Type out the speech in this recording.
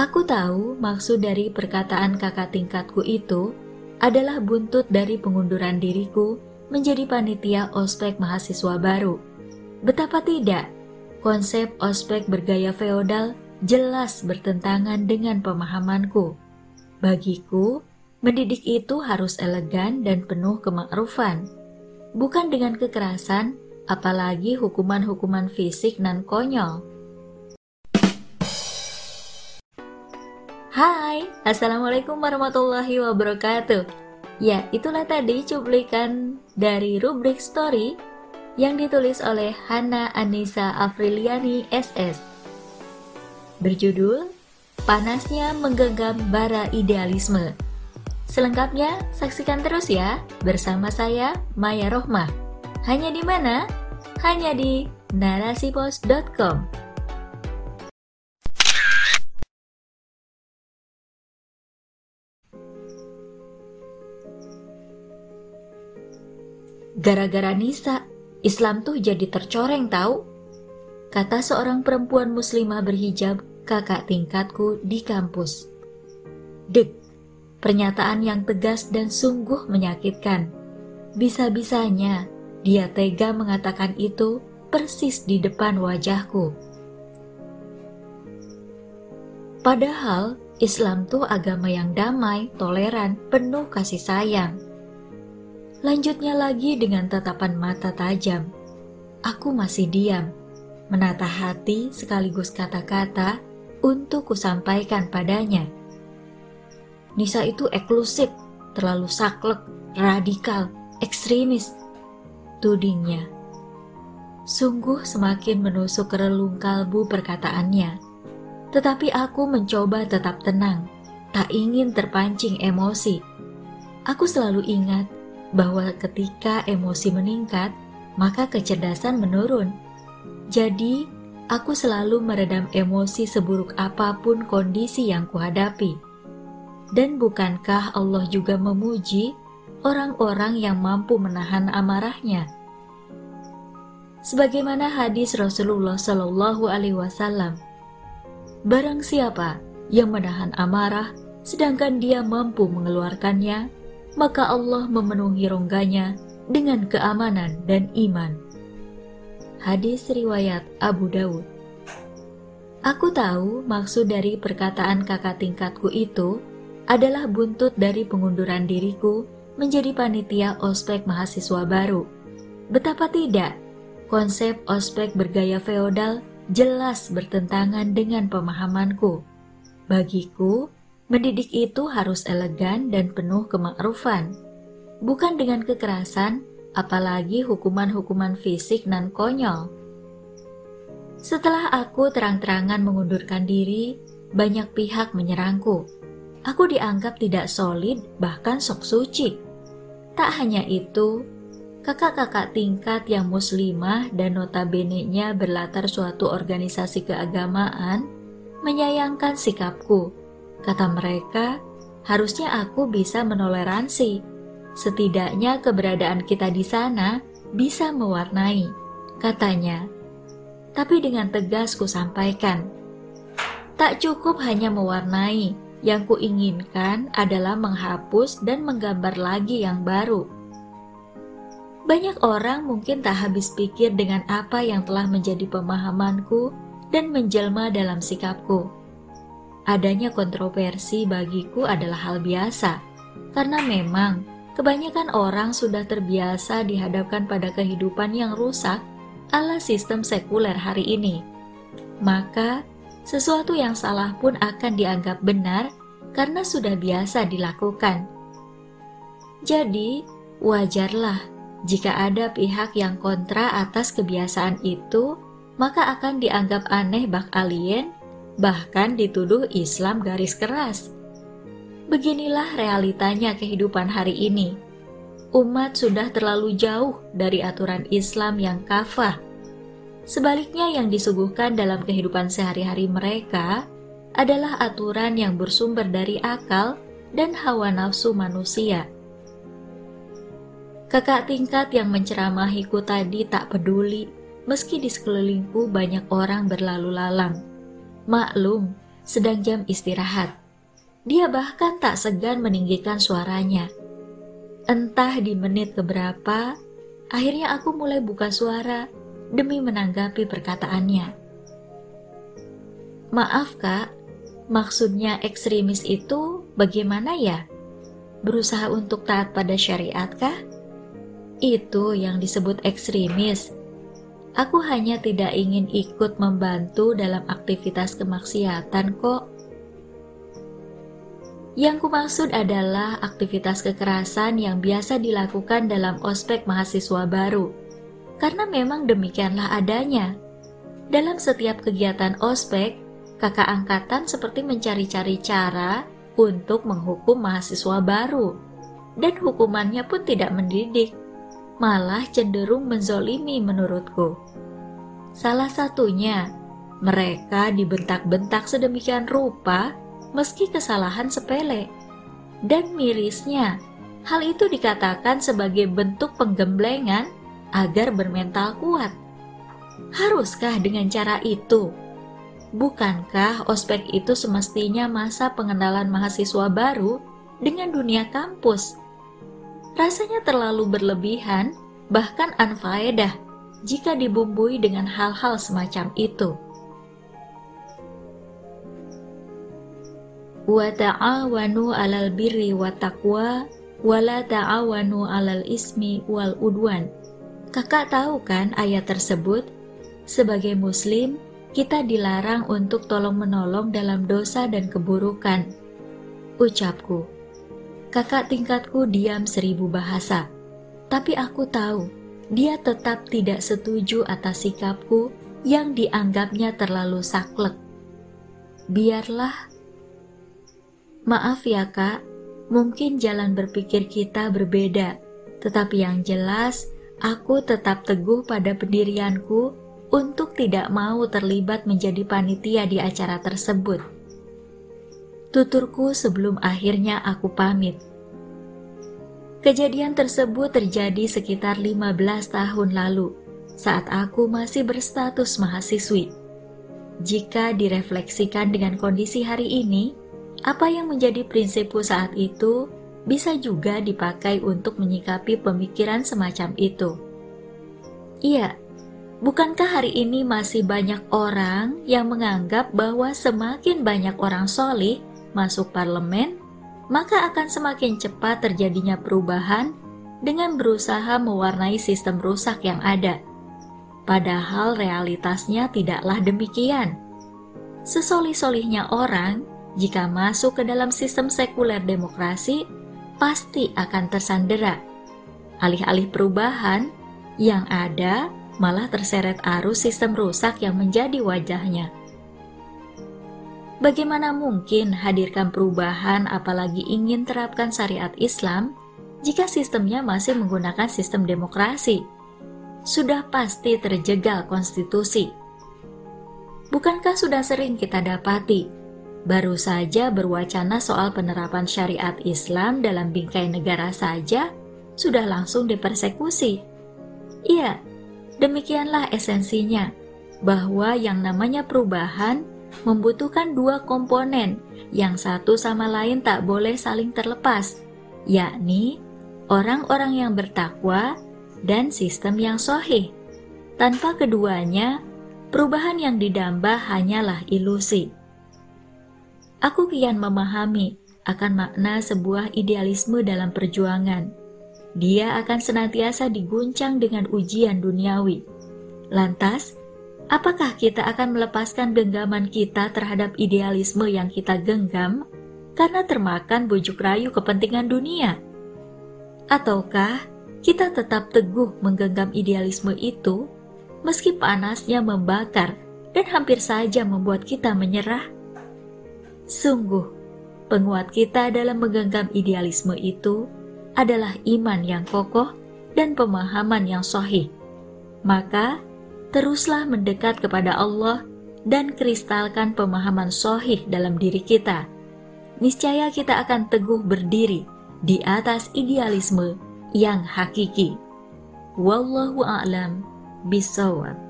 Aku tahu maksud dari perkataan kakak tingkatku itu adalah buntut dari pengunduran diriku menjadi panitia ospek mahasiswa baru. Betapa tidak, konsep ospek bergaya feodal jelas bertentangan dengan pemahamanku. Bagiku, mendidik itu harus elegan dan penuh kemakrufan, bukan dengan kekerasan, apalagi hukuman-hukuman fisik nan konyol. Hai, Assalamualaikum warahmatullahi wabarakatuh. Ya, itulah tadi cuplikan dari rubrik story yang ditulis oleh Hana Anissa Afriliani SS. Berjudul, Panasnya Menggenggam Bara Idealisme. Selengkapnya, saksikan terus ya bersama saya, Maya Rohmah. Hanya di mana? Hanya di narasipos.com. Gara-gara Nisa, Islam tuh jadi tercoreng tahu. Kata seorang perempuan muslimah berhijab kakak tingkatku di kampus. Dek, pernyataan yang tegas dan sungguh menyakitkan. Bisa-bisanya dia tega mengatakan itu persis di depan wajahku. Padahal Islam tuh agama yang damai, toleran, penuh kasih sayang. Lanjutnya lagi dengan tatapan mata tajam. Aku masih diam, menata hati sekaligus kata-kata untuk kusampaikan padanya. Nisa itu eksklusif, terlalu saklek, radikal, ekstremis. Tudingnya. Sungguh semakin menusuk relung kalbu perkataannya. Tetapi aku mencoba tetap tenang, tak ingin terpancing emosi. Aku selalu ingat bahwa ketika emosi meningkat, maka kecerdasan menurun. Jadi, aku selalu meredam emosi seburuk apa pun kondisi yang kuhadapi. Dan bukankah Allah juga memuji orang-orang yang mampu menahan amarahnya? Sebagaimana hadis Rasulullah Shallallahu Alaihi Wasallam, barang siapa yang menahan amarah, sedangkan dia mampu mengeluarkannya, maka Allah memenuhi rongganya dengan keamanan dan iman. Hadis riwayat Abu Dawud Aku tahu maksud dari perkataan kakak tingkatku itu adalah buntut dari pengunduran diriku menjadi panitia ospek mahasiswa baru. Betapa tidak, konsep ospek bergaya feodal jelas bertentangan dengan pemahamanku. Bagiku, Mendidik itu harus elegan dan penuh kemakrufan, bukan dengan kekerasan, apalagi hukuman-hukuman fisik nan konyol. Setelah aku terang-terangan mengundurkan diri, banyak pihak menyerangku. Aku dianggap tidak solid, bahkan sok suci. Tak hanya itu, kakak-kakak tingkat yang muslimah dan notabene-nya berlatar suatu organisasi keagamaan menyayangkan sikapku Kata mereka, harusnya aku bisa menoleransi. Setidaknya keberadaan kita di sana bisa mewarnai, katanya. Tapi dengan tegas ku sampaikan, tak cukup hanya mewarnai, yang kuinginkan adalah menghapus dan menggambar lagi yang baru. Banyak orang mungkin tak habis pikir dengan apa yang telah menjadi pemahamanku dan menjelma dalam sikapku. Adanya kontroversi bagiku adalah hal biasa, karena memang kebanyakan orang sudah terbiasa dihadapkan pada kehidupan yang rusak ala sistem sekuler hari ini. Maka, sesuatu yang salah pun akan dianggap benar karena sudah biasa dilakukan. Jadi, wajarlah jika ada pihak yang kontra atas kebiasaan itu, maka akan dianggap aneh bak alien bahkan dituduh Islam garis keras. Beginilah realitanya kehidupan hari ini. Umat sudah terlalu jauh dari aturan Islam yang kafah. Sebaliknya yang disuguhkan dalam kehidupan sehari-hari mereka adalah aturan yang bersumber dari akal dan hawa nafsu manusia. Kakak tingkat yang menceramahiku tadi tak peduli meski di sekelilingku banyak orang berlalu lalang. Maklum, sedang jam istirahat. Dia bahkan tak segan meninggikan suaranya. Entah di menit keberapa, akhirnya aku mulai buka suara demi menanggapi perkataannya. Maaf kak, maksudnya ekstremis itu bagaimana ya? Berusaha untuk taat pada syariat kah? Itu yang disebut ekstremis. Aku hanya tidak ingin ikut membantu dalam aktivitas kemaksiatan kok. Yang kumaksud adalah aktivitas kekerasan yang biasa dilakukan dalam ospek mahasiswa baru. Karena memang demikianlah adanya. Dalam setiap kegiatan ospek, kakak angkatan seperti mencari-cari cara untuk menghukum mahasiswa baru. Dan hukumannya pun tidak mendidik malah cenderung menzolimi menurutku. Salah satunya, mereka dibentak-bentak sedemikian rupa meski kesalahan sepele. Dan mirisnya, hal itu dikatakan sebagai bentuk penggemblengan agar bermental kuat. Haruskah dengan cara itu? Bukankah ospek itu semestinya masa pengenalan mahasiswa baru dengan dunia kampus? Rasanya terlalu berlebihan, bahkan anfaedah jika dibumbui dengan hal-hal semacam itu. Wa ta'awanu 'alal birri wa taqwa wa la ta'awanu 'alal ismi wal udwan. Kakak tahu kan ayat tersebut? Sebagai muslim, kita dilarang untuk tolong-menolong dalam dosa dan keburukan. Ucapku, Kakak tingkatku diam seribu bahasa, tapi aku tahu dia tetap tidak setuju atas sikapku yang dianggapnya terlalu saklek. Biarlah. Maaf ya kak, mungkin jalan berpikir kita berbeda, tetapi yang jelas aku tetap teguh pada pendirianku untuk tidak mau terlibat menjadi panitia di acara tersebut tuturku sebelum akhirnya aku pamit. Kejadian tersebut terjadi sekitar 15 tahun lalu, saat aku masih berstatus mahasiswi. Jika direfleksikan dengan kondisi hari ini, apa yang menjadi prinsipku saat itu bisa juga dipakai untuk menyikapi pemikiran semacam itu. Iya, bukankah hari ini masih banyak orang yang menganggap bahwa semakin banyak orang solih masuk parlemen, maka akan semakin cepat terjadinya perubahan dengan berusaha mewarnai sistem rusak yang ada. Padahal realitasnya tidaklah demikian. Sesolih-solihnya orang, jika masuk ke dalam sistem sekuler demokrasi, pasti akan tersandera. Alih-alih perubahan, yang ada malah terseret arus sistem rusak yang menjadi wajahnya. Bagaimana mungkin hadirkan perubahan apalagi ingin terapkan syariat Islam jika sistemnya masih menggunakan sistem demokrasi? Sudah pasti terjegal konstitusi. Bukankah sudah sering kita dapati baru saja berwacana soal penerapan syariat Islam dalam bingkai negara saja sudah langsung dipersekusi? Iya, demikianlah esensinya bahwa yang namanya perubahan membutuhkan dua komponen yang satu sama lain tak boleh saling terlepas, yakni orang-orang yang bertakwa dan sistem yang sohih. Tanpa keduanya, perubahan yang didamba hanyalah ilusi. Aku kian memahami akan makna sebuah idealisme dalam perjuangan. Dia akan senantiasa diguncang dengan ujian duniawi. Lantas, Apakah kita akan melepaskan genggaman kita terhadap idealisme yang kita genggam karena termakan bujuk rayu kepentingan dunia? Ataukah kita tetap teguh menggenggam idealisme itu meski panasnya membakar dan hampir saja membuat kita menyerah? Sungguh, penguat kita dalam menggenggam idealisme itu adalah iman yang kokoh dan pemahaman yang sohih. Maka, teruslah mendekat kepada Allah dan kristalkan pemahaman sohih dalam diri kita. Niscaya kita akan teguh berdiri di atas idealisme yang hakiki. Wallahu a'lam bisawab.